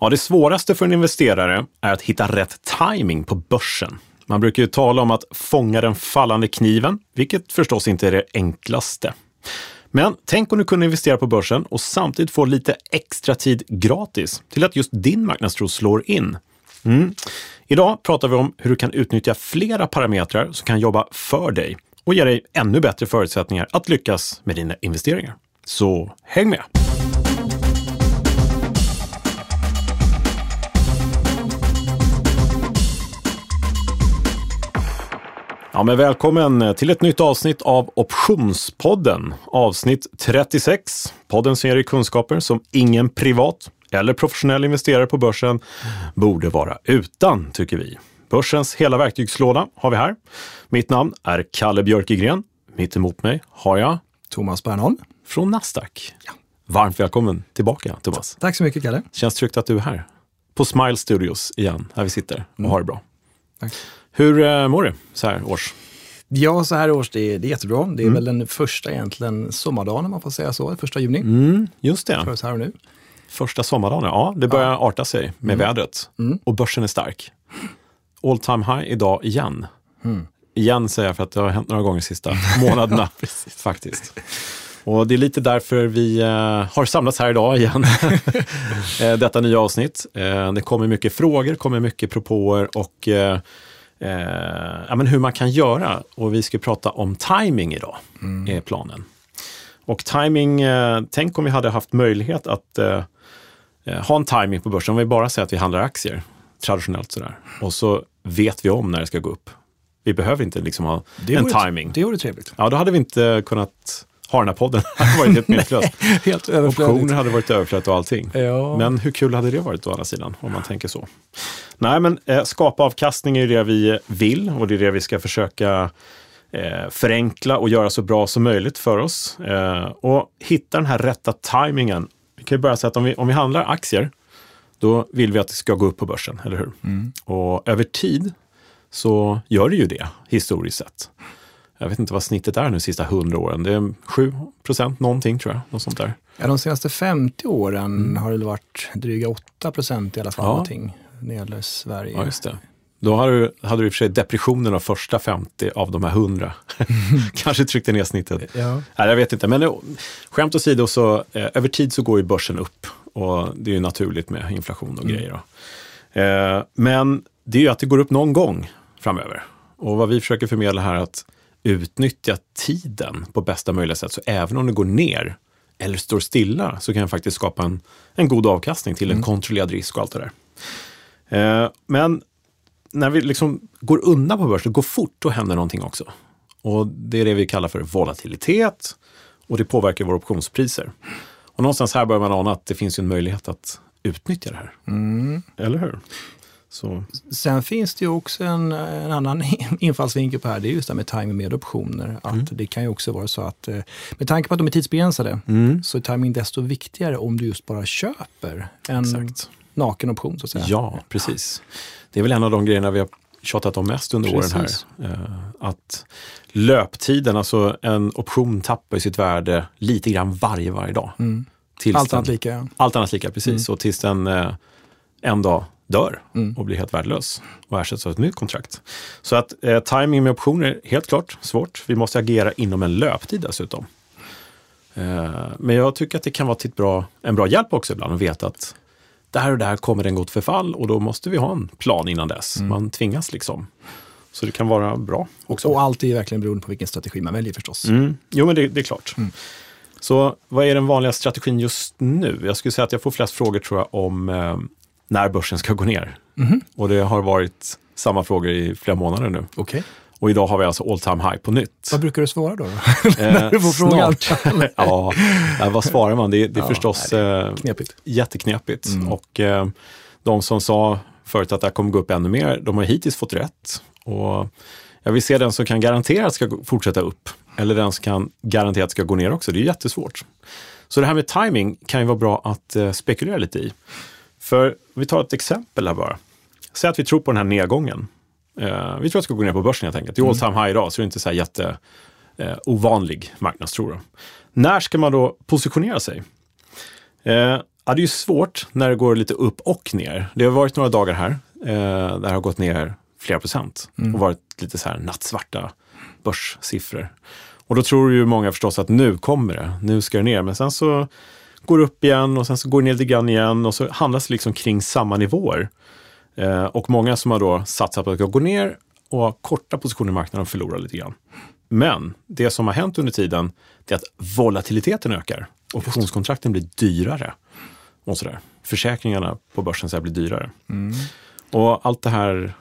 Ja, det svåraste för en investerare är att hitta rätt timing på börsen. Man brukar ju tala om att fånga den fallande kniven, vilket förstås inte är det enklaste. Men tänk om du kunde investera på börsen och samtidigt få lite extra tid gratis till att just din marknadstro slår in. Mm. Idag pratar vi om hur du kan utnyttja flera parametrar som kan jobba för dig och ge dig ännu bättre förutsättningar att lyckas med dina investeringar. Så häng med! Ja, men välkommen till ett nytt avsnitt av Optionspodden. Avsnitt 36. Podden som ger dig kunskaper som ingen privat eller professionell investerare på börsen borde vara utan, tycker vi. Börsens hela verktygslåda har vi här. Mitt namn är Kalle Björkegren. Mitt emot mig har jag Thomas Bernholm från Nasdaq. Ja. Varmt välkommen tillbaka, Thomas. Tack så mycket, Kalle. Känns tryggt att du är här. På Smile Studios igen, här vi sitter och mm. har det bra. Tack. Hur eh, mår du så här års? Ja, så här års, det är, det är jättebra. Det är mm. väl den första egentligen sommardagen, om man får säga så, första juni. Mm, just det. För oss här och nu. Första sommardagen, ja. Det börjar ja. arta sig med mm. vädret. Mm. Och börsen är stark. All time high idag igen. Mm. Igen säger jag för att det har hänt några gånger de sista månaderna. faktiskt. Och det är lite därför vi uh, har samlats här idag igen. Eh, detta nya avsnitt. Det kommer mycket frågor, kommer mycket propåer och uh, ja, men hur man kan göra. Och vi ska prata om timing idag, mm. är planen. Och timing, tänk om vi hade haft möjlighet att ha en timing på börsen. Om vi bara säger att vi handlar aktier, traditionellt sådär. Och så vet vi om när det ska gå upp. Vi behöver inte liksom ha det en timing. Det vore trevligt. Ja, då hade vi inte kunnat ha den här podden. Hade varit helt meningslöst. helt överflödigt. Optioner hade varit överflödigt och allting. Ja. Men hur kul hade det varit å andra sidan, om man tänker så? Nej, men eh, skapa avkastning är det vi vill och det är det vi ska försöka eh, förenkla och göra så bra som möjligt för oss. Eh, och hitta den här rätta tajmingen. Vi kan ju börja säga att om vi, om vi handlar aktier, då vill vi att det ska gå upp på börsen, eller hur? Mm. Och över tid så gör det ju det, historiskt sett jag vet inte vad snittet är nu de sista 100 åren. Det är 7 procent någonting tror jag. Något sånt där. Ja, de senaste 50 åren mm. har det varit dryga 8 procent i alla fall. Ja. Någonting när det gäller Sverige. Ja, just det. Då hade du, hade du i och för sig depressionen av första 50 av de här 100. Kanske tryckte ner snittet. Ja. Nej, jag vet inte. Men eh, skämt åsido, så eh, över tid så går ju börsen upp. Och det är ju naturligt med inflation och mm. grejer. Eh, men det är ju att det går upp någon gång framöver. Och vad vi försöker förmedla här är att utnyttja tiden på bästa möjliga sätt. Så även om det går ner eller står stilla så kan jag faktiskt skapa en, en god avkastning till en mm. kontrollerad risk och allt det där. Eh, men när vi liksom går undan på börsen, går fort, då händer någonting också. Och det är det vi kallar för volatilitet och det påverkar våra optionspriser. Och någonstans här börjar man ana att det finns en möjlighet att utnyttja det här. Mm. Eller hur? Så. Sen finns det ju också en, en, annan infallsvinkel på det här, det är just det här med timing med optioner. Att mm. Det kan ju också vara så att, eh, med tanke på att de är tidsbegränsade, mm. så är timing desto viktigare om du just bara köper en Exakt. naken option. Så att säga. Ja, precis. Det är väl en av de grejerna vi har tjatat om mest under precis. åren här. Eh, att löptiden, alltså en option tappar sitt värde lite grann varje, varje dag. Mm. Allt annat lika. Allt annat lika, precis. Mm. Och tills den eh, en dag dör mm. och blir helt värdelös och ersätts av ett nytt kontrakt. Så att eh, timing med optioner är helt klart svårt. Vi måste agera inom en löptid dessutom. Eh, men jag tycker att det kan vara till bra, en bra hjälp också ibland att veta att där och där kommer den gå till förfall och då måste vi ha en plan innan dess. Mm. Man tvingas liksom. Så det kan vara bra också. Och allt är verkligen beroende på vilken strategi man väljer förstås. Mm. Jo, men det, det är klart. Mm. Så vad är den vanliga strategin just nu? Jag skulle säga att jag får flest frågor tror jag om eh, när börsen ska gå ner. Mm. Och det har varit samma frågor i flera månader nu. Okay. Och idag har vi alltså all time high på nytt. Vad brukar du svara då? då? när du får frågan? ja, vad svarar man? Det, det är ja, förstås nej, knepigt. jätteknepigt. Mm. Och eh, de som sa förut att det här kommer gå upp ännu mer, de har hittills fått rätt. Och jag vill se den som kan garantera att det ska fortsätta upp, eller den som kan garantera att det ska gå ner också. Det är jättesvårt. Så det här med timing kan ju vara bra att eh, spekulera lite i. För vi tar ett exempel här bara. Säg att vi tror på den här nedgången. Eh, vi tror att det ska gå ner på börsen helt enkelt. Det är all time high idag, så det är inte så här jätte eh, ovanlig marknadstro. När ska man då positionera sig? Eh, Ja, det är ju svårt när det går lite upp och ner. Det har varit några dagar här eh, där det har gått ner flera procent Mm. och varit lite så här nattsvarta börssiffror. Och då tror ju många förstås att nu kommer det, nu ska det ner. Men sen så går upp igen och sen så går ner lite grann igen och så handlas det liksom kring samma nivåer. Eh, och många som har då satsat på att gå ner och ha korta positioner i marknaden förlorar lite grann. Men det som har hänt under tiden är att volatiliteten ökar. Optionskontrakten blir dyrare. Och sådär. Försäkringarna på börsen så blir dyrare. Och allt det här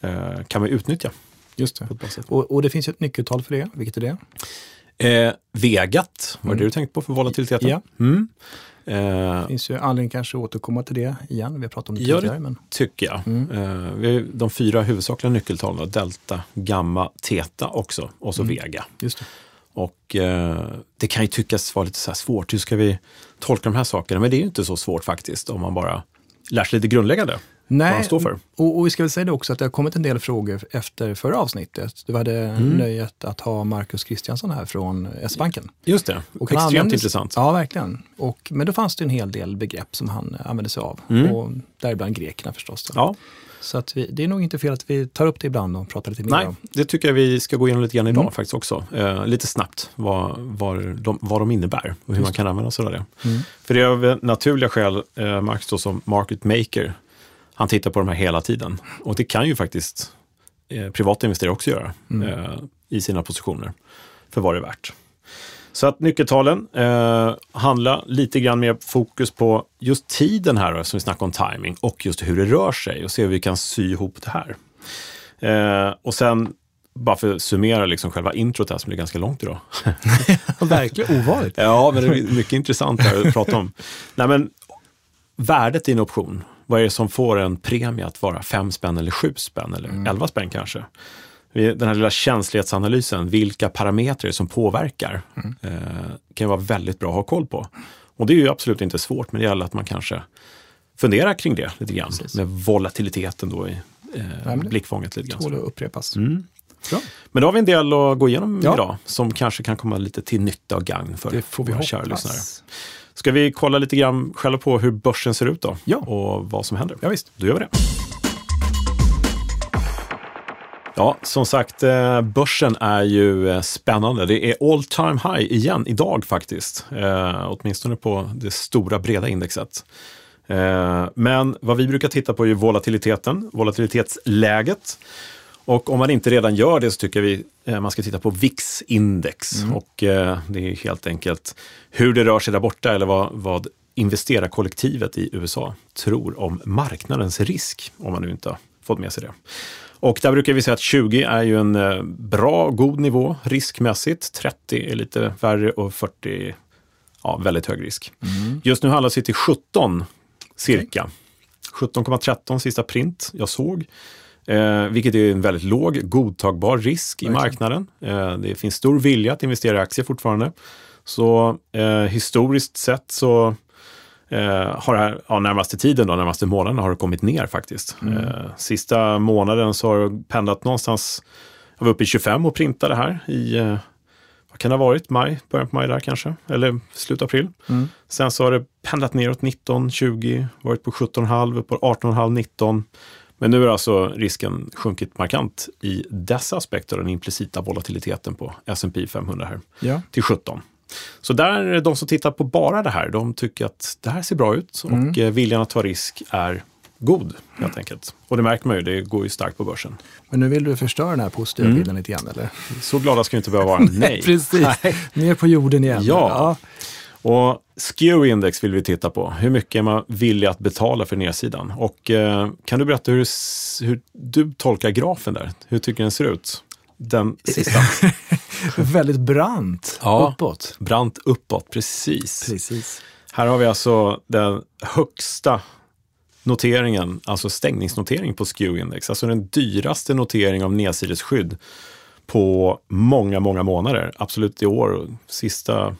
eh, kan vi utnyttja Just det. Och, och det finns ju ett nyckeltal för det. Vilket är det? Eh, Vegat, var det det du tänkte på för volatiliteten? Ja. Mm. Eh, Det finns ju anledning kanske att återkomma till det igen. Vi har pratat om det Ja, det- tidigare. Men... tycker jag. Eh, vi har de fyra huvudsakliga nyckeltalen, delta, gamma, teta också och så vega. Just det. Och eh, det kan ju tyckas vara lite så svårt, hur ska vi tolka de här sakerna? Men det är ju inte så svårt faktiskt om man bara lär sig lite grundläggande. Nej, står för. Och, och vi ska väl säga det också att det har kommit en del frågor efter förra avsnittet. Du hade Mm. nöjet att ha Marcus Kristiansson här från S-banken. Just det, Och extremt användes- intressant. Ja, verkligen. Och, men då fanns det en hel del begrepp som han använde sig av. Och däribland grekerna förstås. Då. Mm. Ja, Så att vi, det är nog inte fel att vi tar upp det ibland och pratar lite mer nej, om. det tycker jag vi ska gå igenom lite grann idag Mm. faktiskt också. Eh, lite snabbt vad, vad, de, vad de innebär och hur man kan använda sig av det. Mm. För det är av naturliga skäl, eh, Marx då som market maker, han tittar på de här hela tiden. Och det kan ju faktiskt eh, privata investerare också göra Mm. eh, i sina positioner, för vad det är värt. Så att nyckeltalen eh, handlar lite grann mer fokus på just tiden här, då, som vi snackar om timing och just hur det rör sig och se hur vi kan sy ihop det här. Eh, och sen, bara för att summera liksom själva introt här som blir ganska långt idag. Verkligen ovanligt. Ja, men det är mycket intressant här att prata om. Nej, men värdet i en option, vad är det som får en premie att vara fem spänn eller sju spänn eller elva spänn kanske? Den här lilla känslighetsanalysen, vilka parametrar som påverkar, eh, kan vara väldigt bra att ha koll på. Och det är ju absolut inte svårt, men det gäller att man kanske funderar kring det lite grann. Precis. Med volatiliteten då i eh, blickfånget lite grann. Tål att upprepas. Mm. Bra. Men då har vi en del att gå igenom Ja. idag som kanske kan komma lite till nytta och gagn för våra kära lyssnare. Ska vi kolla lite grann själva på hur börsen ser ut då? Ja. Och vad som händer? Ja, visst. Då gör vi det. Ja, som sagt, eh, börsen är ju eh, spännande. Det är all time high igen idag faktiskt. Eh, åtminstone på det stora breda indexet. Eh, men vad vi brukar titta på är volatiliteten, volatilitetsläget. Och om man inte redan gör det så tycker vi eh, man ska titta på VIX-index. Och eh, det är helt enkelt hur det rör sig där borta eller vad, vad investerarkollektivet i USA tror om marknadens risk, om man nu inte har fått med sig det. Och där brukar vi säga att 20 är ju en eh, bra, god nivå riskmässigt. 30 är lite värre och 40, ja, väldigt hög risk. Just nu handlas det till 17 cirka. 17,13 sista print jag såg. Eh, vilket är en väldigt låg, godtagbar risk i marknaden. Eh, det finns stor vilja att investera i aktier fortfarande. Så eh, historiskt sett så eh, har det här, ja, närmaste tiden, då, närmaste månaden har det kommit ner faktiskt. Eh, sista månaden så har det pendlat någonstans, jag var uppe i 25 och printade här i, eh, vad kan det ha varit, maj, början på maj där kanske, eller slut april. Mm. Sen så har det pendlat neråt 19, 20, varit på 17,5, upp på 18,5, 19. Men nu har alltså risken sjunkit markant i dessa aspekter, den implicita volatiliteten på S&P 500 här, Ja. till 17. Så där, de som tittar på bara det här, de tycker att det här ser bra ut Mm. och eh, viljan att ta risk är god helt enkelt. Och det märker man ju, det går ju starkt på börsen. Men nu vill du förstöra den här positiva Mm. bilden lite grann, eller? Så glada ska vi inte behöva vara. Nej. Precis. Ner på jorden igen. Ja. Och skew index vill vi titta på. Hur mycket är man villig att betala för nedsidan? Och eh, kan du berätta hur, hur du tolkar grafen där? Hur tycker den ser ut? Den sista. Väldigt brant Ja. uppåt. Brant uppåt, precis. Precis. Här har vi alltså den högsta noteringen, alltså stängningsnotering på skew index. Alltså den dyraste notering av nedsidesskydd på många, många månader. Absolut i år, sista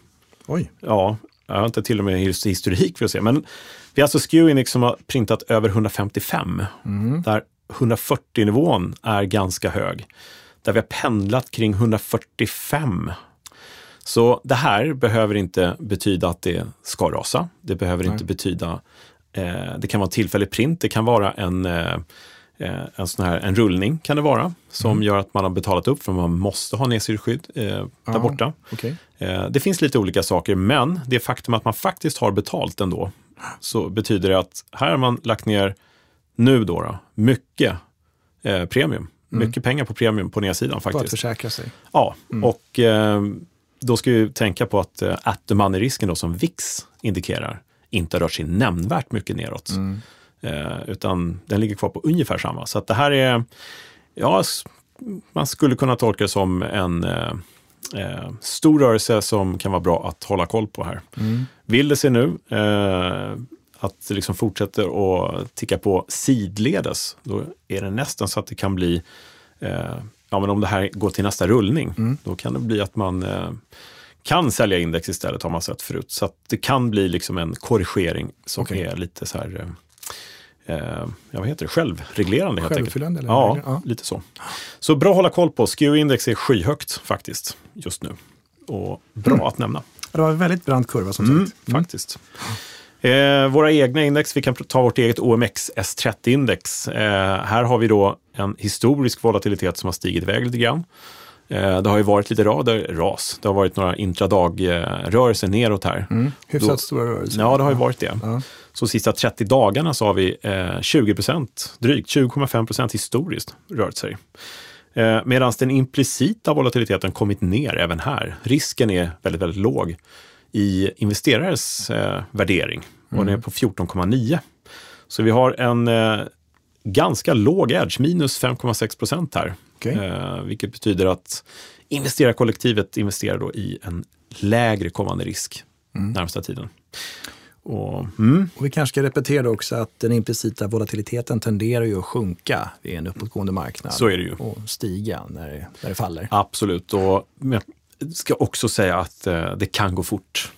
Oj. ja, jag har inte till och med his- historik för att se, men vi har alltså skew index som har printat över 155, där 140-nivån är ganska hög, där vi har pendlat kring 145. Så det här behöver inte betyda att det ska rasa. Det behöver Nej. inte betyda, eh, det kan vara en tillfällig print, det kan vara en, eh, en, sån här, en rullning kan det vara, som Mm. gör att man har betalat upp för man måste ha nedsidesskydd eh, där Ja. borta. Okej. Eh, Det finns lite olika saker, men det faktum att man faktiskt har betalt ändå, så betyder det att här har man lagt ner, nu då, då mycket eh, premium. Mycket pengar på premium på nedsidan Bara att faktiskt. försäkra sig. Ja, och eh, då ska vi tänka på att eh, at the money-risken då som VIX indikerar inte rört sig nämnvärt mycket neråt. Eh, utan den ligger kvar på ungefär samma. Så att det här är, ja, man skulle kunna tolka det som en eh, eh, stor rörelse som kan vara bra att hålla koll på här. Vill det sig nu eh, att det liksom fortsätter att ticka på sidledes, då är det nästan så att det kan bli, eh, ja men om det här går till nästa rullning, då kan det bli att man eh, kan sälja index istället har man sett förut. Så att det kan bli liksom en korrigering som Okej. är lite så här, eh, vad heter det, självreglerande helt enkelt. Självuppfyllande, eller? Ja, Ja. lite så. Så bra att hålla koll på. SKEW-index är skyhögt faktiskt just nu. Och bra Mm. att nämna. Det var en väldigt brant kurva som Mm, sagt. faktiskt. Eh, våra egna index, vi kan ta vårt eget OMX S30-index. Eh, här har vi då en historisk volatilitet som har stigit iväg lite grann. Eh, det har ju varit lite rader, ras. Det har varit några intradag-rörelser neråt här. Mm. Hyfsat Då- stora rörelser. Ja, det har ju varit det. Ja. Så sista 30 dagarna så har vi eh, 20 procent, drygt 20,5 procent historiskt rört sig. Eh, Medan den implicita volatiliteten kommit ner även här. Risken är väldigt, väldigt låg i investerares eh, värdering och den är på 14,9. Så vi har en eh, ganska låg edge, minus 5,6 procent här. Okej. Eh, vilket betyder att investerarkollektivet investerar då i en lägre kommande risk närmsta tiden. Och, mm, Och vi kanske ska repetera också att den implicita volatiliteten tenderar ju att sjunka vid en uppåtgående marknad. Så är det ju. Och stiga när det, när det faller. absolut. Och men jag ska också säga att eh, det kan gå fort.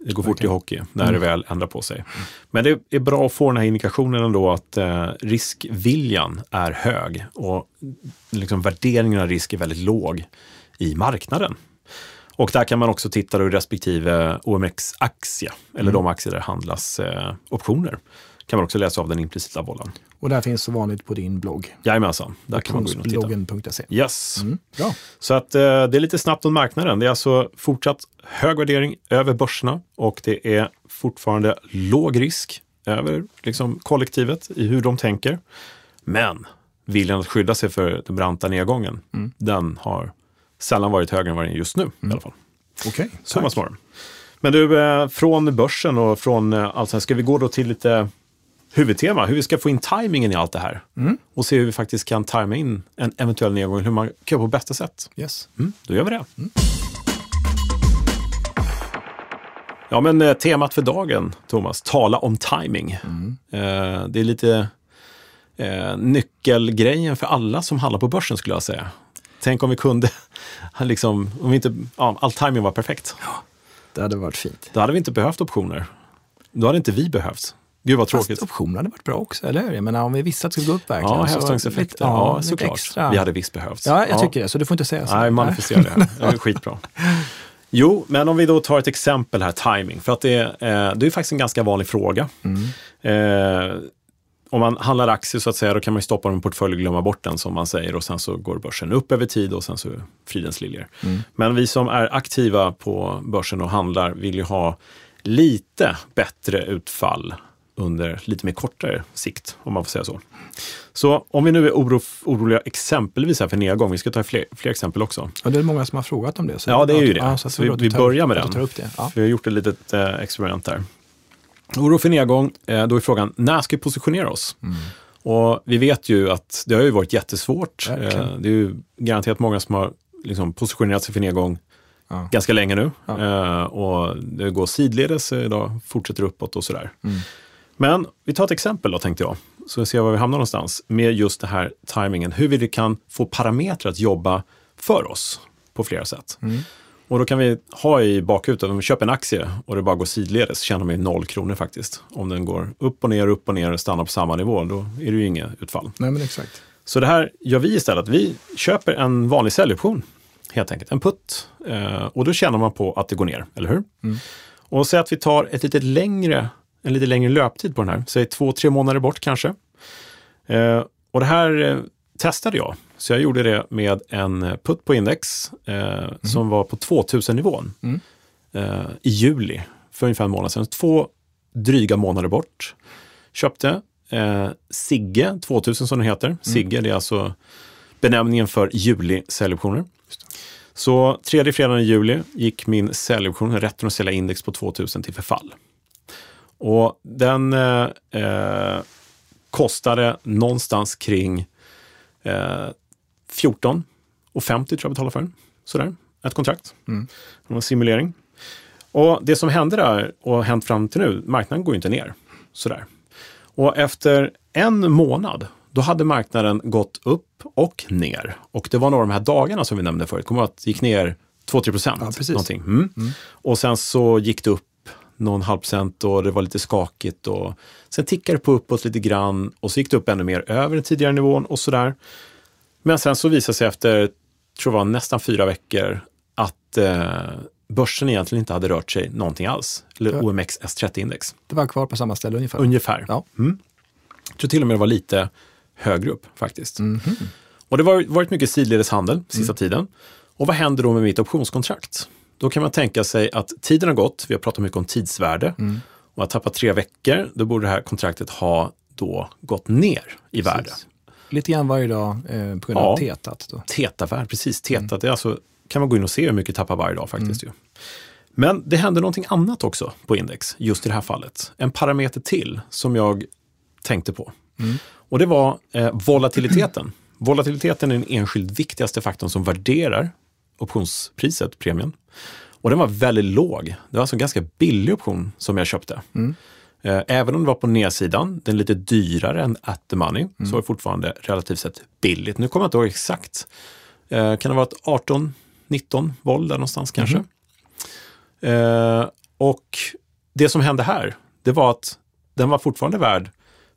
Det går fort i hockey när det väl ändrar på sig. Men det är bra att få den här indikationen ändå att eh, riskviljan är hög och liksom värderingen av risk är väldigt låg i marknaden. Och där kan man också titta i respektive OMX-aktie, eller de aktier där det handlas eh, optioner. Kan man också läsa av den implicita bollen. Och det här finns så vanligt på din blogg. Jajamensan, där kan man gå in och titta. Yes. Mm. Bra. Så att eh, det är lite snabbt om marknaden. Det är alltså fortsatt hög värdering över börserna och det är fortfarande låg risk över liksom, kollektivet i hur de tänker. Men viljan att skydda sig för den branta nedgången, den har sällan varit högre än vad den är just nu i alla fall. Okej, Summa summarum. Men du, eh, från börsen och från eh, här, ska vi gå då till lite huvudtema, hur vi ska få in tajmingen i allt det här. Och se hur vi faktiskt kan tajma in en eventuell nedgång, hur man kan göra på bästa sätt. Yes. Mm, då gör vi det. Ja, men eh, temat för dagen, Thomas, tala om timing. Eh, det är lite eh, nyckelgrejen för alla som handlar på börsen skulle jag säga. Tänk om vi kunde, liksom, om vi inte, ja, all timing var perfekt. Det hade varit fint. Då hade vi inte behövt optioner. Då hade inte vi behövt. Gud vad tråkigt. Fast optioner hade varit bra också, eller hur? Jag menar, om vi visste att det skulle gå upp verkligen. Ja, hävstångseffekter. Ja, lite såklart. extra. Vi hade visst behövt. Ja, jag tycker det. Så du får inte säga så. Nej, manifestera det. Det är skitbra. Jo, men om vi då tar ett exempel här, timing. För att det, är, eh, det är faktiskt en ganska vanlig fråga. Eh, om man handlar aktier så att säga, då kan man ju stoppa dem i en portfölj och glömma bort den som man säger och sen så går börsen upp över tid och sen så fridens liljor. Men vi som är aktiva på börsen och handlar vill ju ha lite bättre utfall under lite mer kortare sikt, om man får säga så. Så om vi nu är oro, oroliga exempelvis här för nedgång, vi ska ta fler, fler exempel också. Ja, det är många som har frågat om det. Så Ja, det är ju det. Ja, så att vi, vi tar- börjar med den. Ja. Vi har gjort ett litet eh, experiment där. Oro för nedgång, eh, då är frågan, när ska vi positionera oss? Och vi vet ju att det har ju varit jättesvårt. Eh, det är ju garanterat många som har liksom positionerat sig för nedgång Ja. ganska länge nu. Eh, och det går sidledes idag, fortsätter uppåt och sådär. Mm. Men vi tar ett exempel då, tänkte jag. Så vi ser var vi hamnar någonstans med just det här tajmingen. Hur vi kan få parametrar att jobba för oss på flera sätt. Mm. Och då kan vi ha i bakhuvudet, om vi köper en aktie och det bara går sidledes, tjänar vi noll kronor faktiskt. Om den går upp och ner, upp och ner och stannar på samma nivå, då är det ju inget utfall. Nej, men exakt. Så det här gör vi istället. Vi köper en vanlig säljoption helt enkelt. En putt. Eh, och då känner man på att det går ner, eller hur? Och säg att vi tar ett lite längre, en lite längre löptid på den här, säg två, tre månader bort kanske. Eh, och det här eh, testade jag. Så jag gjorde det med en putt på index eh, som var på 2000-nivån eh, i juli för ungefär en månad sedan. Två dryga månader bort. Köpte eh, Sigge 2000 som den heter. Sigge det är alltså benämningen för juli-säljoptioner. Så tredje fredagen i juli gick min säljoption, rätten att sälja index på 2000 till förfall. Och den eh, eh, kostade någonstans kring eh, 14 och 50 tror jag betalade för den. Sådär, ett kontrakt. Mm. Det var en simulering. Och det som hände där och hänt fram till nu, marknaden går ju inte ner. Sådär. Och efter en månad, då hade marknaden gått upp och ner. Och det var några av de här dagarna som vi nämnde förut. Kommer att det gick ner 2-3 procent. Ja, precis. någonting. Mm. Och sen så gick det upp någon halv procent och det var lite skakigt. Och sen tickade det på uppåt lite grann och så gick det upp ännu mer över den tidigare nivån och sådär. Men sen så visade sig efter, tror jag var nästan fyra veckor, att eh, börsen egentligen inte hade rört sig någonting alls. Eller Ja. OMX S30-index. Det var kvar på samma ställe ungefär. Ungefär. Ja. Jag tror till och med det var lite högre upp faktiskt. Mhm. Och det har varit mycket sidledes handel sista Mm. tiden. Och vad händer då med mitt optionskontrakt? Då kan man tänka sig att tiden har gått, vi har pratat mycket om tidsvärde. Mm. Och att tappa tre veckor, då borde det här kontraktet ha då gått ner i värde. Precis. Lite grann varje dag eh, på grund Ja. av tetat. Då. Teta-värde, precis. Teta, Mm. det är alltså, kan man gå in och se hur mycket tappar varje dag faktiskt. Ju. Men det hände någonting annat också på index, just i det här fallet. En parameter till som jag tänkte på. Mm. Och det var eh, volatiliteten. Volatiliteten är den enskilt viktigaste faktorn som värderar optionspriset, premien. Och den var väldigt låg. Det var alltså en ganska billig option som jag köpte. Mm. Eh, Även om det var på nedsidan, den är lite dyrare än at the money, Mm. så var det fortfarande relativt sett billigt. Nu kommer jag inte ihåg exakt. Eh, kan det vara ett 18, 19 volt där någonstans kanske? Eh, och det som hände här, det var att den var fortfarande värd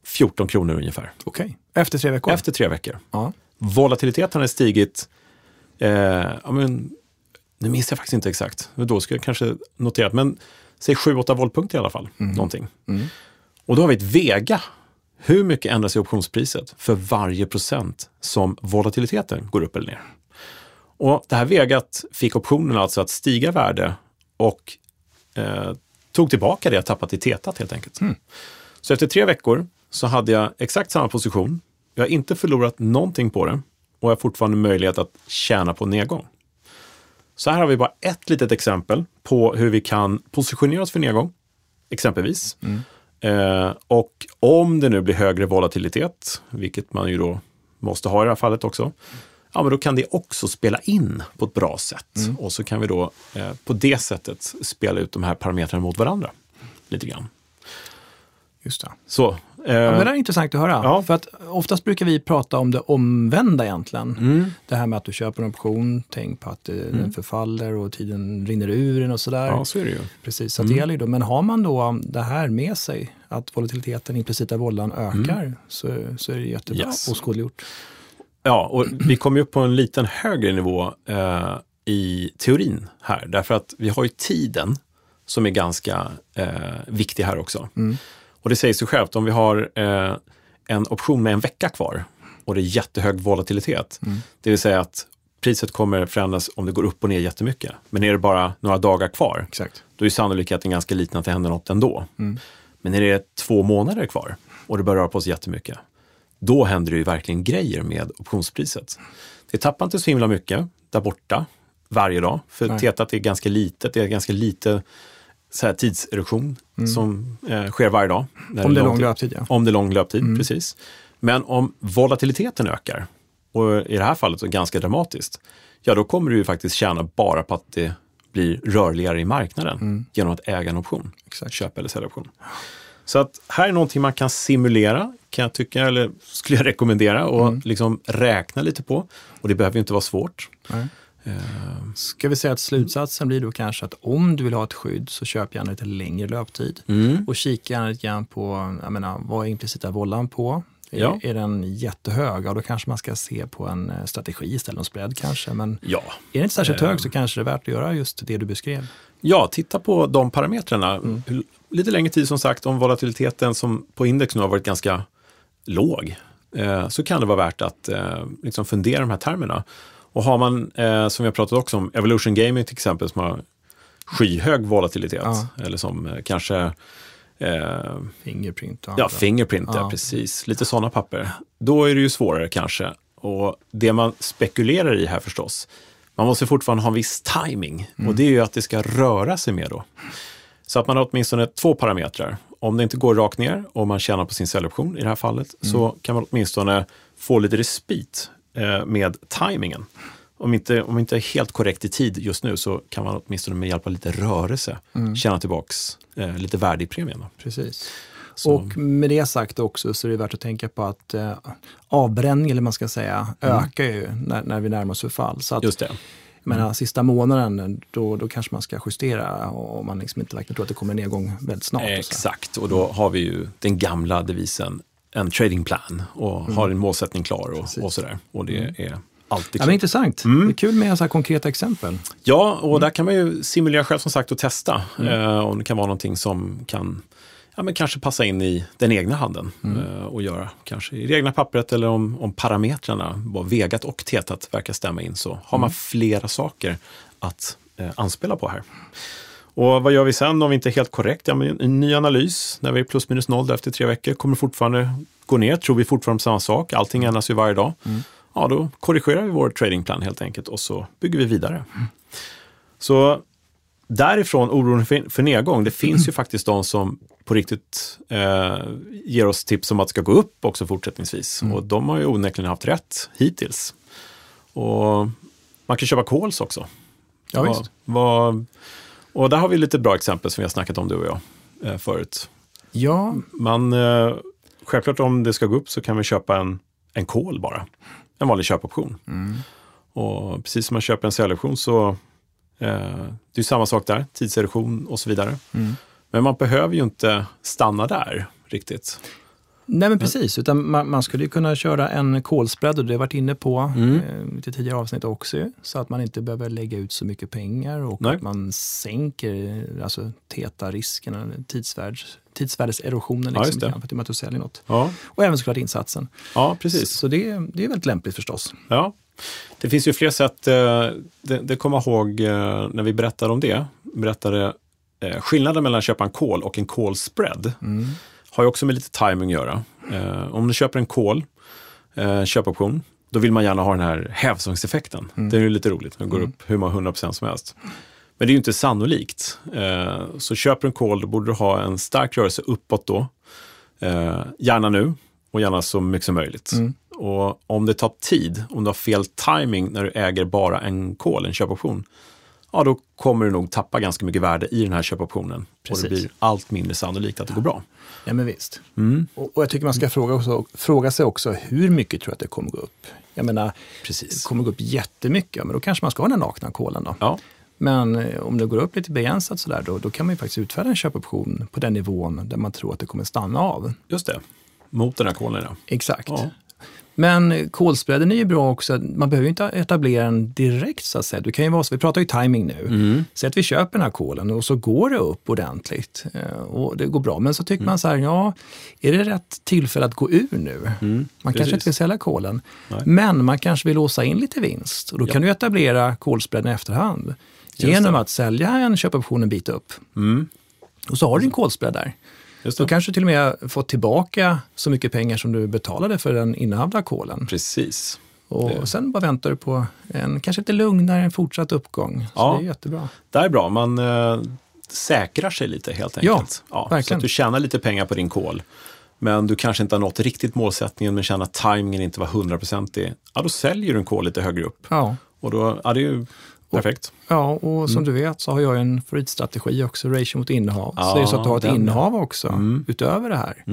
14 kronor ungefär. Okej. Efter tre veckor? Efter tre veckor. Ja. Volatiliteten hade stigit, eh, ja, men, nu minns jag faktiskt inte exakt, då ska jag kanske notera, men säg 7-8 voltpunkter i alla fall. Någonting. Och då har vi ett vega. Hur mycket ändrar sig optionspriset för varje procent som volatiliteten går upp eller ner? Och det här vegat fick optionen alltså att stiga i värde och eh, tog tillbaka det jag tappat i tetat helt enkelt. Så efter tre veckor så hade jag exakt samma position. Jag har inte förlorat någonting på det och har fortfarande möjlighet att tjäna på nedgång. Så här har vi bara ett litet exempel på hur vi kan positionera oss för nedgång, exempelvis. Eh, och om det nu blir högre volatilitet, vilket man ju då måste ha i det här fallet också, ja, men då kan det också spela in på ett bra sätt. Och så kan vi då eh, på det sättet spela ut de här parametrarna mot varandra lite grann. Just det. Så, Ja, men det är intressant att höra. Ja. För att oftast brukar vi prata om det omvända egentligen. Mm. Det här med att du köper en option, tänk på att eh, den förfaller och tiden rinner ur den och sådär. ja, så är det ju. Precis, så att det gäller ju då. Men har man då det här med sig, att volatiliteten, implicita vållan ökar, så, så är det jättebra Yes. och skådliggjort. Ja, och vi kommer ju upp på en liten högre nivå eh, i teorin här. Därför att vi har ju tiden som är ganska eh, viktig här också. Och det säger sig självt, om vi har eh, en option med en vecka kvar och det är jättehög volatilitet, det vill säga att priset kommer förändras om det går upp och ner jättemycket. Men är det bara några dagar kvar, Exakt. då är sannolikheten ganska liten att det händer något ändå. Men när det är två månader kvar och det börjar röra på sig jättemycket, då händer det ju verkligen grejer med optionspriset. Det tappar inte så himla mycket där borta varje dag, för Nej. tetat är ganska litet, det är ganska lite så här, tidserosion som eh, sker varje dag. Om det är lång lång tid. löptid, ja. Om det är lång löptid, precis. Men om volatiliteten ökar, och i det här fallet ganska dramatiskt, ja då kommer du ju faktiskt tjäna bara på att det blir rörligare i marknaden genom att äga en option. Exakt. Köpa eller sälja option. Så att här är någonting man kan simulera, kan jag tycka, eller skulle jag rekommendera och liksom räkna lite på. Och det behöver ju inte vara svårt. Nej. Ska vi säga att slutsatsen blir då kanske att om du vill ha ett skydd så köp gärna lite längre löptid. Och kika gärna lite grann på, jag menar, vad är implicita vållan på? Ja. Är, är den jättehög, ja, då kanske man ska se på en eh, strategi istället, en spread kanske. Men Ja. är den inte särskilt Eh. hög så kanske det är värt att göra just det du beskrev. Ja, titta på de parametrarna. Hur- Lite längre tid som sagt, om volatiliteten som på index nu har varit ganska låg, eh, så kan det vara värt att eh, liksom fundera de här termerna. Och har man, eh, som vi har pratat också om, Evolution Gaming till exempel, som har skyhög volatilitet, Ja. eller som eh, kanske eh, Fingerprint och Ja, andra. Fingerprint, ja. Ja. precis. Lite sådana papper. Då är det ju svårare kanske. Och det man spekulerar i här förstås, man måste fortfarande ha en viss timing. Och det är ju att det ska röra sig mer då. Så att man har åtminstone två parametrar. Om det inte går rakt ner och man tjänar på sin säljoption i det här fallet, så kan man åtminstone få lite respit med timingen. Om inte, om inte är helt korrekt i tid just nu så kan man åtminstone med hjälp av lite rörelse tjäna tillbaks eh, lite värde i premien. Då. Precis. Så- Och med det sagt också så är det värt att tänka på att eh, avbränning, eller man ska säga, ökar ju när, när vi närmar oss förfall. Så att, Just det. jag menar, sista månaden, då, då kanske man ska justera om man liksom inte verkligen tror att det kommer en nedgång väldigt snart. och. Exakt, och då har vi ju den gamla devisen en trading plan och har en målsättning klar och, och sådär. Och det är alltid Ja, men klokt. intressant. Mm. Det är kul med så här konkreta exempel. Ja, och där kan man ju simulera själv som sagt och testa eh, om det kan vara någonting som kan ja, men kanske passa in i den egna handen eh, och göra kanske i det egna pappret eller om, om parametrarna, vad vegat och tetat verkar stämma in så har man flera saker att eh, anspela på här. Och vad gör vi sen om vi inte är helt korrekt? Ja, men en ny analys när vi är plus minus noll efter tre veckor kommer fortfarande gå ner. Tror vi fortfarande samma sak? Allting ändras ju varje dag. Ja, då korrigerar vi vår tradingplan helt enkelt och så bygger vi vidare. Så därifrån oron för, för nedgång, det finns ju faktiskt de som på riktigt eh, ger oss tips om att det ska gå upp också fortsättningsvis. Och de har ju onekligen haft rätt hittills. Och man kan köpa calls också. Ja, Vad- vad- och där har vi lite bra exempel som vi har snackat om du och jag eh, förut. Ja, Man, eh, självklart om det ska gå upp så kan vi köpa en, en call bara. En vanlig köpoption. Och precis som man köper en säljoption så eh, det är samma sak där, tidserosion och så vidare. Men man behöver ju inte stanna där riktigt. Nej men precis, utan man, man skulle kunna köra en kolspread och det har varit inne på Mm. eh, lite tidigare avsnitt också. Så att man inte behöver lägga ut så mycket pengar och Nej. att man sänker alltså, tidsvärds, tidsvärdeserosionen Ja, liksom, grann för att man säljer något. Ja, Och även såklart insatsen. ja precis. Så det, det är väldigt lämpligt förstås. Ja, det finns ju fler sätt. eh, Det, det kommer jag ihåg eh, när vi berättade om det. Berättade skillnaden mellan att köpa en call och en call spread. Har ju också med lite timing att göra. Eh, Om du köper en call, eh, köpoption, då vill man gärna ha den här hävstångseffekten. Det är ju lite roligt, den går upp hur många 100% som helst. Men det är ju inte sannolikt. Eh, Så köper du en call, då borde du ha en stark rörelse uppåt då. Eh, Gärna nu och gärna så mycket som möjligt. Och om det tar tid, om du har fel timing när du äger bara en call, en köpoption, ja då kommer du nog tappa ganska mycket värde i den här köpoptionen. Precis. Och det blir allt mindre sannolikt att det går bra. Ja men visst. Mm. Och, och jag tycker man ska fråga, också, fråga sig också hur mycket tror jag att det kommer gå upp? Jag menar, Precis. det kommer gå upp jättemycket, men då kanske man ska ha den nakna kolen då. Ja, Men eh, om det går upp lite begränsat sådär, då, då kan man ju faktiskt utfärda en köpoption på den nivån där man tror att det kommer stanna av. just det. Mot den här callen, ja. Exakt. Ja. Men kolspreaden är ju bra också. Man behöver ju inte etablera den direkt så att säga. Du kan ju vara, så- vi pratar ju timing nu. Mm. Säg att vi köper den här kolen och så går det upp ordentligt eh, och det går bra. Men så tycker man så här, ja, är det rätt tillfälle att gå ur nu? man kanske precis. inte vill sälja kolen, Nej. men man kanske vill låsa in lite vinst. Och då Ja. kan du etablera kolspreaden i efterhand genom att sälja en köpoption en bit upp. Mm. Och så har du en kolspread där. Just Då det. kanske du till och med fått tillbaka så mycket pengar som du betalade för den innehavda kolen. Precis. Och Det- sen bara väntar du på en kanske lite lugnare, en fortsatt uppgång. Så Ja. det är jättebra. Det är bra, man eh, säkrar sig lite helt Ja, enkelt. så verkligen. att du tjänar lite pengar på din call. Men du kanske inte har nått riktigt målsättningen, men känner att timingen inte var hundraprocentig. Ja, då säljer du en call lite högre upp. Ja, Och då, ja, det är ju perfekt. ja och som du vet så har jag en favoritstrategi också, ratio mot innehav. Ja, så det är så att du har ett den, innehav också, utöver det här,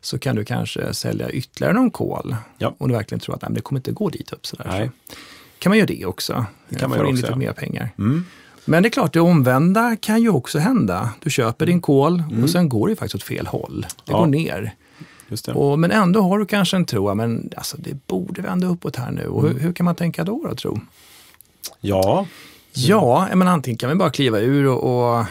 så kan du kanske sälja ytterligare någon kol. Ja. Om du verkligen tror att nej, det kommer inte gå dit upp. Sådär. Nej. Så kan man göra det också. Det kan man göra in också, lite ja. mer pengar. Mm. Men det är klart, det omvända kan ju också hända. Du köper din kol och sen går det faktiskt åt fel håll. Det går ner. Och, men ändå har du kanske en tro, men alltså, det borde vända uppåt här nu. Och hur, hur kan man tänka då, då tro? Ja, Ja, menar, antingen kan vi bara kliva ur och, och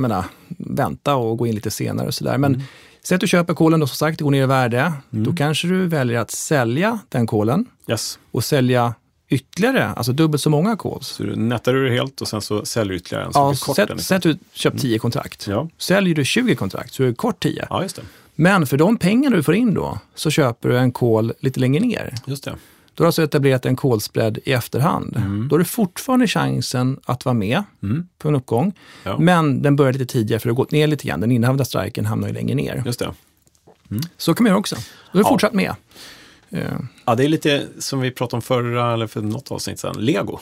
menar, vänta och gå in lite senare och sådär. Men säg att du köper kolen då som sagt, det går ner i värde. Då kanske du väljer att sälja den kolen yes. och sälja ytterligare, alltså dubbelt så många calls. Så du nettar du det helt och sen så säljer du ytterligare en. Så Ja, kort sätt, sätt att du köpt 10 kontrakt. Ja. Säljer du 20 kontrakt så är det kort 10. ja, just det. Men för de pengar du får in då så köper du en call lite längre ner. Just det. Då har alltså etablerat en call-spread i efterhand. Mm. Då har du fortfarande chansen att vara med på en uppgång. Ja. Men den börjar lite tidigare för det har gått ner lite grann. Den innehavda striken hamnar ju längre ner. Just det. Så kan man göra också. Då är du Ja. fortsatt med. Eh, Ja, det är lite som vi pratade om förra, eller för något avsnitt sedan, lego.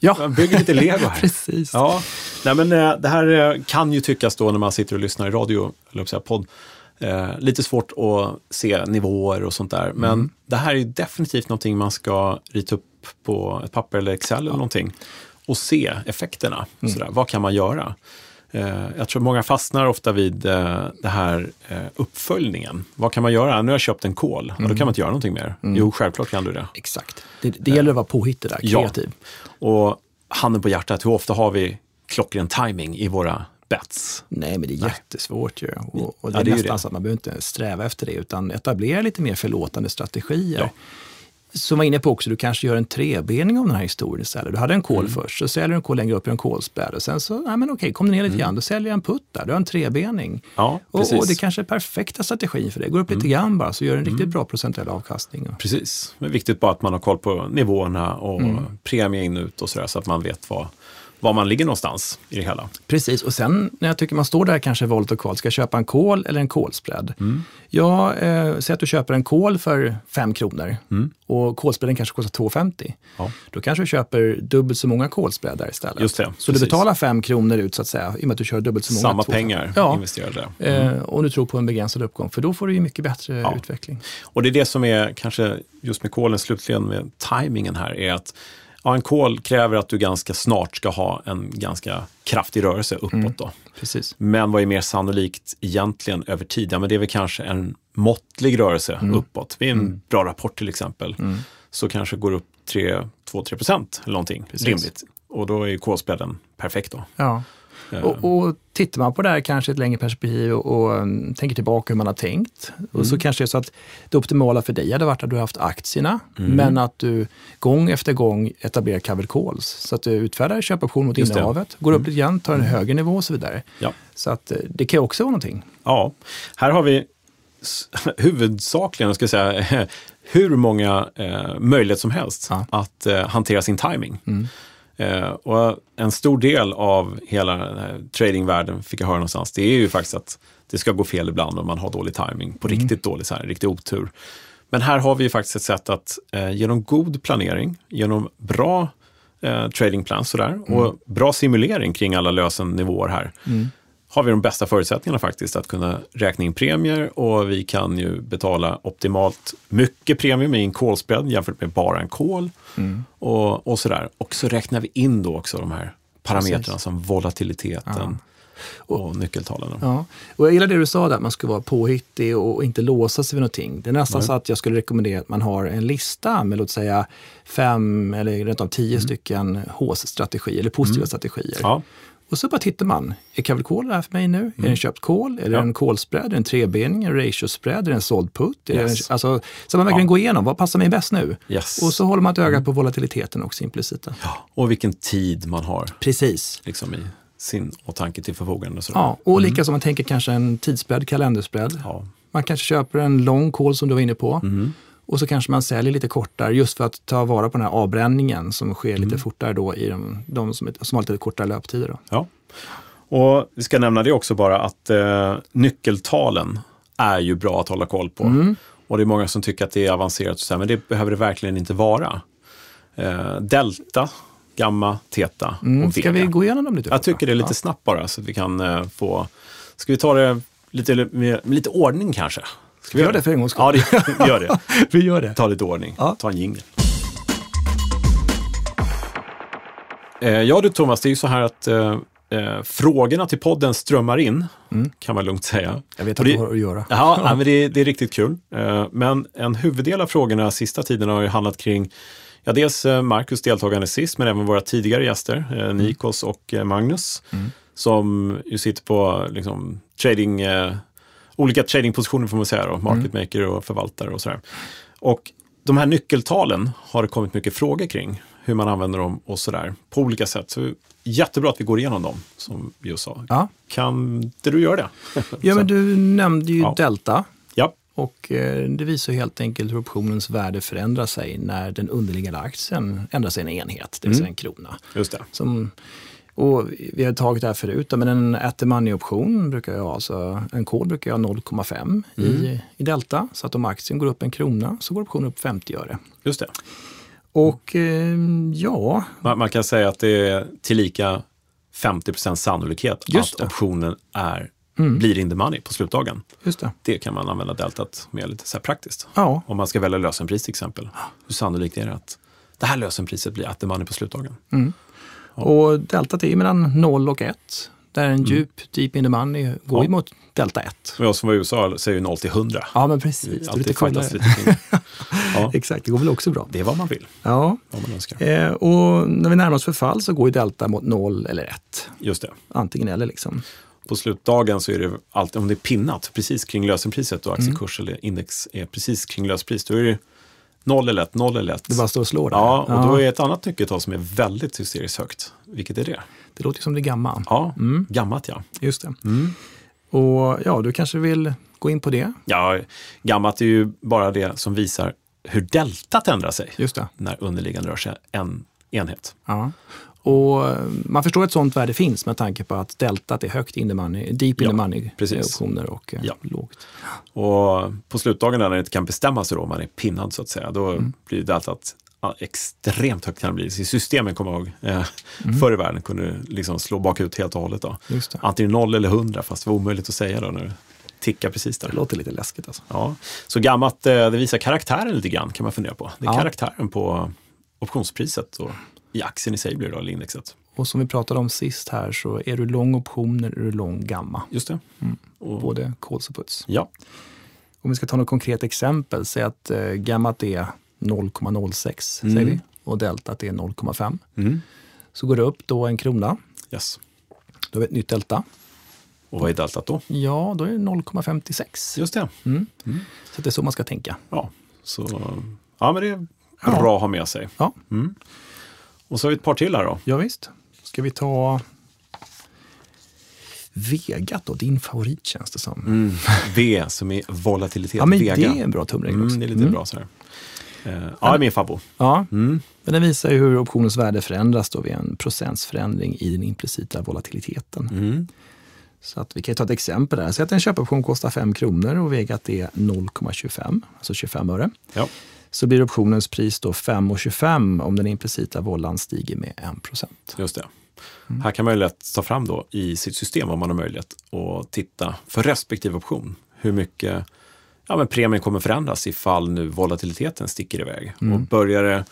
Ja, Jag bygger lite lego här. precis. Ja, nej men eh, det här eh, kan ju tyckas då när man sitter och lyssnar i radio, eller säga podd, eh, lite svårt att se nivåer och sånt där. Men Mm. det här är ju definitivt någonting man ska rita upp på ett papper eller Excel eller någonting och se effekterna. Mm. Sådär. Vad kan man göra? Eh, jag tror många fastnar ofta vid eh, det här eh, uppföljningen. Vad kan man göra? Nu har jag köpt en kol, ja, Mm. då kan man inte göra någonting mer. Jo, självklart kan du det. Exakt. Det, det gäller att vara påhittig där, Ja. kreativ. Och handen på hjärtat, hur ofta har vi klockren timing i våra bets? Nej, men det är jättesvårt ju. Och, och det Ja, är det är ju nästan det. så att man behöver inte sträva efter det, utan etablera lite mer förlåtande strategier. Ja. Som var inne på också, du kanske gör en trebening av den här historien istället. Du hade en kol Mm. först, så säljer du en kol längre upp i en kolspread och sen så, nej men okej, kom det ner lite grann, då säljer jag en putt där, du har en trebening. Mm. Ja, och, precis. Mm. och det kanske är perfekta strategin för det. Går upp lite grann bara, så gör en riktigt bra procentuell avkastning. Precis, det är viktigt bara att man har koll på nivåerna och Mm. premie in ut och sådär så att man vet var, var man ligger någonstans i det hela. Precis, och sen när jag tycker man står där kanske i valet och kval, ska jag köpa en kol eller en kolspread? Mm. Ja, eh, säg att du köper en kol för 5 kronor och kolspreaden kanske kostar 2,50. Mm. Ja. Då kanske du köper dubbelt så många kolspreadar istället. Just det, så du precis. betalar 5 kronor ut så att säga, i och med att du kör dubbelt så många. Samma 2,50. pengar Ja, investerade. eh, och du tror på en begränsad uppgång, för då får du ju mycket bättre utveckling. Och det är det som är kanske just med kolen slutligen med tajmingen här är att ja, en kol kräver att du ganska snart ska ha en ganska kraftig rörelse uppåt. Mm. Då. Precis. Men vad är mer sannolikt egentligen över tid? Ja, men det är väl kanske en måttlig rörelse Mm. uppåt. Vid en bra rapport till exempel, så kanske går upp 2-3 procent eller någonting Precis. rimligt. Och då är ju kolspreaden perfekt då. Ja. Och, och tittar man på det här kanske i ett längre perspektiv och, och um, tänker tillbaka hur man har tänkt. Och Mm. så kanske det är så att det optimala för dig hade varit att du har haft aktierna, Mm. men att du gång efter gång etablerar covered calls. Så att du utfärdar köpoption mot Just det. Mm. innehavet, går upp lite grann, tar en högre nivå och så vidare. Ja. Så att eh, det kan också vara någonting. Ja, här har vi huvudsakligen, ska jag säga, hur många eh, möjligheter som helst Ja. att eh, hantera sin timing. Eh, och en stor del av hela den här tradingvärlden, fick jag höra någonstans, det är ju faktiskt att det ska gå fel ibland om man har dålig timing, på riktigt dålig, så här, riktig otur. Men här har vi ju faktiskt ett sätt att eh, genom god planering, genom bra eh, tradingplans sådär, och bra simulering kring alla lösennivåer här, har vi de bästa förutsättningarna faktiskt att kunna räkna in premier och vi kan ju betala optimalt mycket premium i en call-spread jämfört med bara en call och, och sådär. Och så räknar vi in då också de här parametrarna Precis. som volatiliteten och nyckeltalen. Ja. Och jag gillar det du sa där, att man ska vara påhittig och inte låsa sig vid någonting. Det är nästan Nej. så att jag skulle rekommendera att man har en lista med låt säga fem eller rent av tio stycken HÅS-strategier eller positiva strategier. Ja, Och så bara tittar man. Är call det här för mig nu? Är det en köpt call? Är det Ja. en call-spread? Är det en trebening? Är det en ratio-spread? Är det en såld put? Är det en, Yes. alltså, så man verkligen Ja. går igenom, vad passar mig bäst nu? yes. Och så håller man ett öga på volatiliteten också implicita. ja, och vilken tid man har Precis. liksom i sin åtanke till förfogande. Sådär. Ja, och lika som man tänker kanske en tidsspread, kalenderspread. Ja. Man kanske köper en lång call som du var inne på. Mm. Och så kanske man säljer lite kortare just för att ta vara på den här avbränningen som sker Mm. lite fortare då i de, de som, som har lite kortare löptider. Då. Ja. Och vi ska nämna det också bara att eh, nyckeltalen är ju bra att hålla koll på. Mm. Och det är många som tycker att det är avancerat, och så här, men det behöver det verkligen inte vara. Eh, delta, gamma, teta Mm. och Ska vega. vi gå igenom dem lite? Jag tycker det är lite snabbt bara så att vi kan eh, få... Ska vi ta det lite, med lite ordning kanske? Ska Vi gör det för en gångs skull. Ja, det, vi gör det. vi gör det. Ta lite ordning. Ja. Ta en jingel. Eh, ja du Thomas, det är ju så här att eh, Eh, frågorna till podden strömmar in, kan man lugnt säga. Jag vet att det- du har att göra. Ja, nej, men det, det är riktigt kul. Eh, Men en huvuddel av frågorna sista tiden har ju handlat kring Ja, dels eh, Marcus deltagande sist, men även våra tidigare gäster, eh, Nikos och Magnus, som ju sitter på liksom, trading, olika tradingpositioner får man säga, då, market maker och förvaltare och sådär. Och de här nyckeltalen har det kommit mycket frågor kring, hur man använder dem och sådär, på olika sätt. Så jättebra att vi går igenom dem, som vi just sa. Ja. Kan inte du göra det? ja, men du nämnde ju Ja. Delta. Ja, Och eh, det visar helt enkelt hur optionens värde förändrar sig när den underliggande aktien ändrar sig en enhet, det vill säga en krona. just det. Som, och vi har tagit det här förut, men en at the money-option brukar jag ha, alltså en kod brukar jag ha 0,5 i, i delta. Så att om aktien går upp en krona så går optionen upp 50 öre. Just det. Och eh, ja, Man, man kan säga att det är tillika 50% sannolikhet Just att det. optionen är, blir in the money på slutdagen. just det. Det kan man använda deltat med lite så här praktiskt. Ja, Om man ska välja lösenpris till exempel. Hur sannolikt är det att det här lösenpriset blir at the money på slutdagen? Och deltat är mellan 0 och 1. Där en djup, deep in the money, går Ja. mot delta 1. Och jag som var i USA säger ju 0 till 100. Ja, men precis. Det är lite coolare. lite ja, Exakt, det går väl också bra. det är vad man vill, Ja, vad man önskar. eh, och när vi närmar oss förfall så går ju delta mot 0 eller 1. Just det. Antingen eller liksom. På slutdagen så är det alltid, om det är pinnat precis kring lösenpriset och aktiekurs eller index är precis kring löspris, då är det 0 eller 1, 0 eller 1. Det bara står och slår där. Ja, och då är ett annat nyckeltal som är väldigt hysteriskt högt. Vilket är det? Det låter som det är gamma. Ja, gammalt ja. Just det. Och ja, du kanske vill gå in på det? Ja, gammalt är ju bara det som visar hur deltat ändrar sig när underliggande rör sig en enhet. Ja. Och eh, man förstår att sånt värde finns med tanke på att deltat är högt in the money, deep in Ja, the money precis. optioner och eh, Ja. lågt. Och på slutdagen när det inte kan bestämma sig då, man är pinnad så att säga, då Mm. blir deltat extremt högt kan det bli. I systemen kommer jag ihåg, eh, Mm. förr i världen kunde du liksom slå bakut helt och hållet. Då. Antingen 0 eller 100, fast det var omöjligt att säga då när tickar precis där. Det låter lite läskigt alltså. Ja. Så gammalt, eh, det visar karaktären lite grann kan man fundera på. Det är Ja. karaktären på optionspriset och i aktien i sig blir det då, eller indexet. Och som vi pratade om sist här så är du lång optioner är du lång gamma. Just det. Och, Både calls och puts. ja, Om vi ska ta något konkret exempel, säg att eh, gammat är 0,06 Mm. säger vi och deltat är 0,5. mm. Så går det upp då en krona, yes. då har vi ett nytt delta. Och vad är deltat då? Ja, då är det 0,56. Just det. Mm. Så det är så man ska tänka. Ja, så, ja men det är Ja. bra att ha med sig. Ja, Och så har vi ett par till här då. ja visst. Ska vi ta Vegat då, din favorit känns det som. V som är volatilitet. Ja, men Vega. det är en bra tumregel också. Mm, det är lite bra sådär. Eh, ja, det är min favorit. Ja, Mm. men den visar ju hur optionens värde förändras då vid en procentsförändring i den implicita volatiliteten. Mm. Så att vi kan ju ta ett exempel där. Säg att en köpoption kostar 5 kronor och Vegat är 0,25, alltså 25 öre. Ja. Så blir optionens pris då 5,25 om den implicita vållan stiger med 1 procent. Just det. Här kan man ju lätt ta fram då i sitt system om man har möjlighet och titta för respektive option hur mycket ja, men premien kommer förändras ifall nu volatiliteten sticker iväg. Och börjar det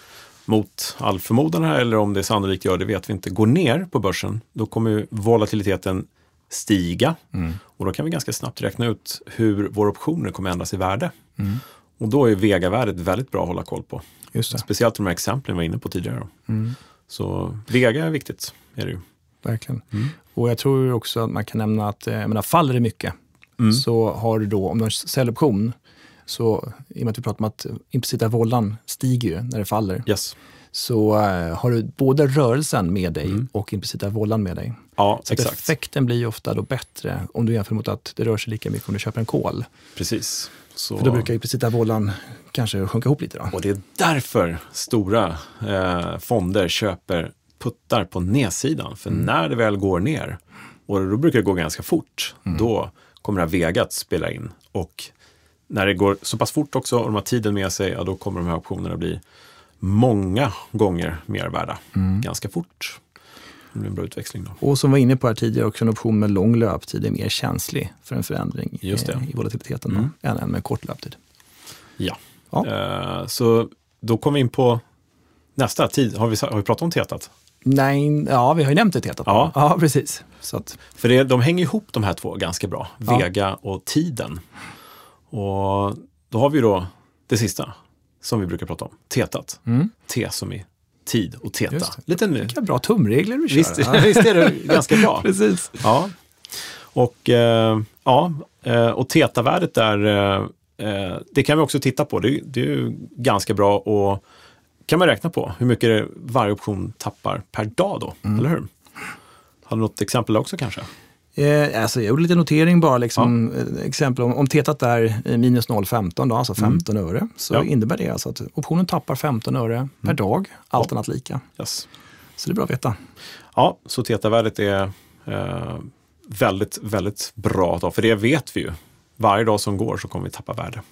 mot all förmodan här, eller om det sannolikt gör det vet vi inte, går ner på börsen, då kommer volatiliteten stiga. Och då kan vi ganska snabbt räkna ut hur våra optioner kommer ändras i värde. Och då är Vega-värdet väldigt bra att hålla koll på. Speciellt de här exemplen vi var inne på tidigare. Då. Så Vega är viktigt. Är det ju. verkligen. Mm. Och jag tror också att man kan nämna att, eh, jag menar, faller det mycket Mm. så har du då, om du har en säljoption, så i och med att vi pratar om att implicita vållan stiger ju när det faller, Yes. så eh, har du både rörelsen med dig och implicita vållan med dig. Ja, Så exakt. effekten blir ofta då bättre om du jämför mot att det rör sig lika mycket om du köper en kol. Precis. Så, För då brukar implicita vållan kanske sjunka ihop lite. Då. Och det är därför stora eh, fonder köper puttar på nedsidan. För när det väl går ner, och då brukar det gå ganska fort, då kommer det här vegat spela in. Och när det går så pass fort också och de har tiden med sig, ja, då kommer de här optionerna bli många gånger mer värda ganska fort. Det blir en bra utväxling då. Och som var inne på här tidigare, också en option med lång löptid är mer känslig för en förändring eh, i volatiliteten Mm. än en med kort löptid. Ja. Ja. Eh, så då kommer vi in på nästa tid. Har vi, har vi pratat om tetat? Nej, ja vi har ju nämnt det Tetat. Ja. ja precis. Så att, För det, de hänger ihop de här två ganska bra, Ja. Vega och tiden. Och då har vi då det sista som vi brukar prata om, tetat. T som i tid och teta. Just. Lite vilka bra tumregler du kör. Visst, Ja. visst är det ganska bra? Precis. Ja. Och, eh, ja, eh, och tetavärdet där, eh, eh, det kan vi också titta på. Det, det är ju ganska bra och kan man räkna på hur mycket varje option tappar per dag då, Mm. eller hur? Har du något exempel också kanske? Eh, alltså jag gjorde lite notering bara, liksom, eh, exempel om, om tetat är minus 0,15, då, alltså 15 öre, så Mm. Ja. innebär det alltså att optionen tappar 15 öre per dag, allt annat lika. Yes. Så det är bra att veta. Ja, så tetavärdet är eh, väldigt, väldigt bra då, för det vet vi ju. Varje dag som går så kommer vi tappa värde.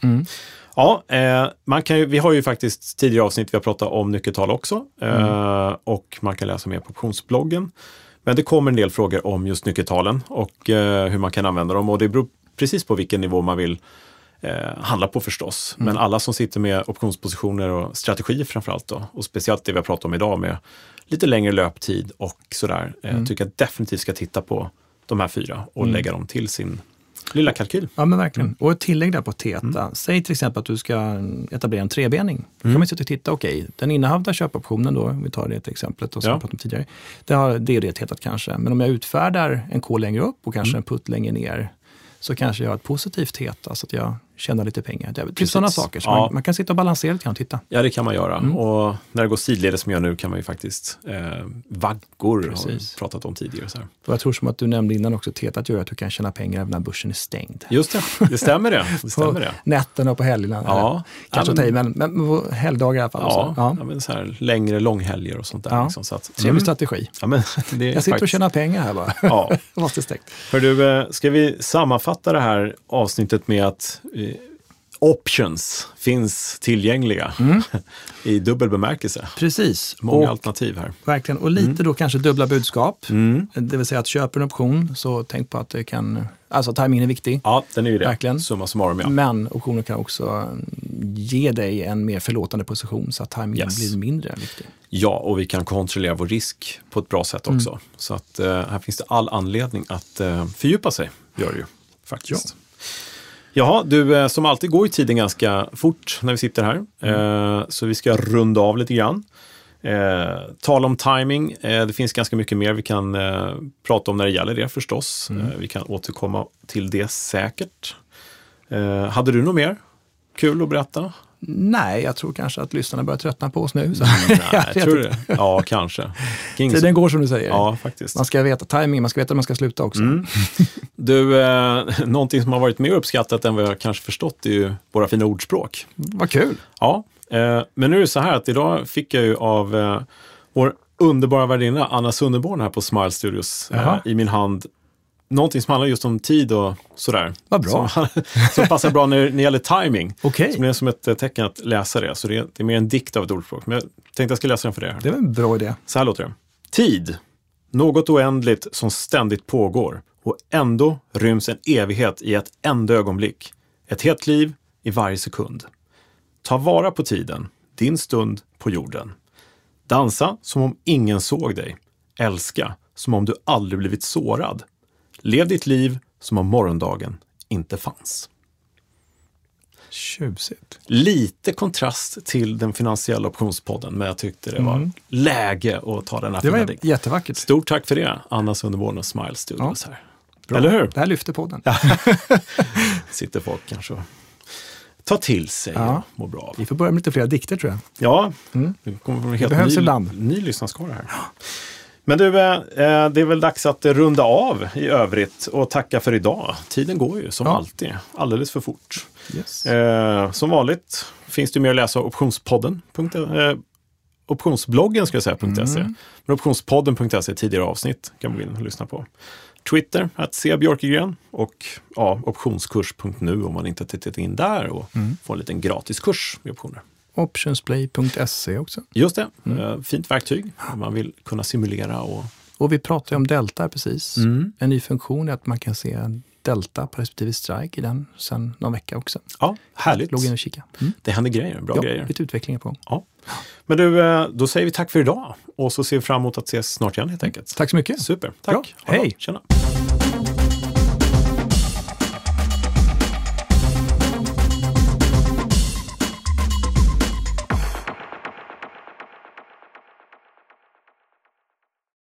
Ja, eh, man kan ju, vi har ju faktiskt tidigare avsnitt vi har pratat om nyckeltal också eh, och man kan läsa mer på optionsbloggen. Men det kommer en del frågor om just nyckeltalen och eh, hur man kan använda dem. Och det beror precis på vilken nivå man vill eh, handla på förstås. Men alla som sitter med optionspositioner och strategier framförallt då, och speciellt det vi har pratat om idag med lite längre löptid och sådär, eh, tycker jag definitivt ska titta på de här fyra och lägga dem till sin lilla kalkyl. Ja, men verkligen. Mm. Och ett tillägg där på Teta. Säg till exempel att du ska etablera en trebening. Då Mm. kan man sitta och titta, okej, den innehavda köpoptionen då, vi tar det till exemplet och som Ja. vi pratade om tidigare. Det, har, det är det Tetat kanske. Men om jag utfärdar en K längre upp och kanske Mm. en putt längre ner så kanske jag har ett positivt Teta så att jag tjänar lite pengar. Det är Precis. sådana saker. Så Ja. man, man kan sitta och balansera lite grann och titta. Ja, det kan man göra. Mm. Och när det går sidledes som jag nu kan man ju faktiskt eh, vaggor har Precis. vi pratat om tidigare. Så här. Och jag tror som att du nämnde innan också, Tetat gör att du kan tjäna pengar även när börsen är stängd. Just det, det stämmer det. det, stämmer på det. nätterna och på helgerna. Ja. Kanske Ja, men- men, men, på helgdagar i alla fall. Ja, ja. ja. men så här, längre långhelger och sånt där. Ja. Liksom, så att, Trevlig strategi. Ja, men det Jag sitter och tjänar pengar här bara. Ja. Måste stängt. Hör du, eh, ska vi sammanfatta det här avsnittet med att eh, options finns tillgängliga i dubbel bemärkelse. Precis. Många Mm. och, alternativ här. verkligen. och lite då kanske dubbla budskap. Mm. Det vill säga att köper en option så tänk på att det kan, alltså timingen är viktig. Ja, den är ju det. Verkligen. Summa summarum, ja. Men optioner kan också mm, ge dig en mer förlåtande position så att timingen Yes. blir mindre viktig. Ja, och vi kan kontrollera vår risk på ett bra sätt Mm. också. Så att eh, här finns det all anledning att eh, fördjupa sig, gör det ju faktiskt. Jaha, du, eh, som alltid går ju tiden ganska fort när vi sitter här. Mm. Eh, så vi ska runda av lite grann. Eh, tala om timing. Eh, det finns ganska mycket mer vi kan eh, prata om när det gäller det förstås. Mm. Vi kan återkomma till det säkert. Hade du något mer kul att berätta? Nej, jag tror kanske att lyssnarna börjar tröttna på oss nu. Så. Nej, vet tror det? Ja, kanske. Kings. Tiden går som du säger. Ja, faktiskt. Man ska veta timing, man ska veta när man ska sluta också. Mm. Du, eh, någonting som har varit mer uppskattat än vad jag kanske förstått är ju våra fina ordspråk. Vad kul! Ja, eh, men nu är det så här att idag fick jag ju av eh, vår underbara värdinna Anna Sunderborn här på Smile Studios eh, i min hand någonting som handlar just om tid och sådär. Vad bra. Som, som passar bra när, när det gäller timing. Okej. Som är som ett eh, tecken att läsa det. Så det är, det är mer en dikt av ett ordspråk. Men jag tänkte jag ska läsa den för er. Det var en bra idé. Så här låter det. Tid. Något oändligt som ständigt pågår och ändå ryms en evighet i ett enda ögonblick. Ett helt liv i varje sekund. Ta vara på tiden, din stund på jorden. Dansa som om ingen såg dig. Älska som om du aldrig blivit sårad. Lev ditt liv som om morgondagen inte fanns. Tjusigt. Lite kontrast till den finansiella optionspodden, men jag tyckte det var läge att ta den här Det var dikten. jättevackert. Stort tack för det, Anna Sunderborn och Smile Studios här. Bra. Eller hur? Det här lyfter podden. Sitter folk kanske och tar till sig Ja. och mår bra av. Vi får börja med lite fler dikter tror jag. Ja, det kommer från en helt behövs ny, ibland. ny lyssnarskara här. Men du, eh, eh, det är väl dags att runda av i övrigt och tacka för idag. Tiden går ju som Ja. alltid alldeles för fort. Yes. Eh, som vanligt finns det mer att läsa optionspodden. Optionsbloggen ska jag säga, .se. Mm. Men optionspodden.se tidigare avsnitt kan man gå in och lyssna på. Twitter, att se Björkegren och ja, optionskurs.nu om man inte har tittat in där och Mm. får en liten gratis kurs i optioner. Optionsplay.se också. Just det, Mm. eh, fint verktyg om man vill kunna simulera och Och vi pratade om Delta precis. Mm. En ny funktion är att man kan se delta på respektive strike i den sen någon vecka också. Ja, härligt. Logga in och kika. Mm. Det händer grejer, bra Ja, grejer. lite utveckling på gång. Ja. Men du, eh, då säger vi tack för idag och så ser vi fram emot att ses snart igen helt enkelt. Tack så mycket. Super, tack. Hej. Tjena.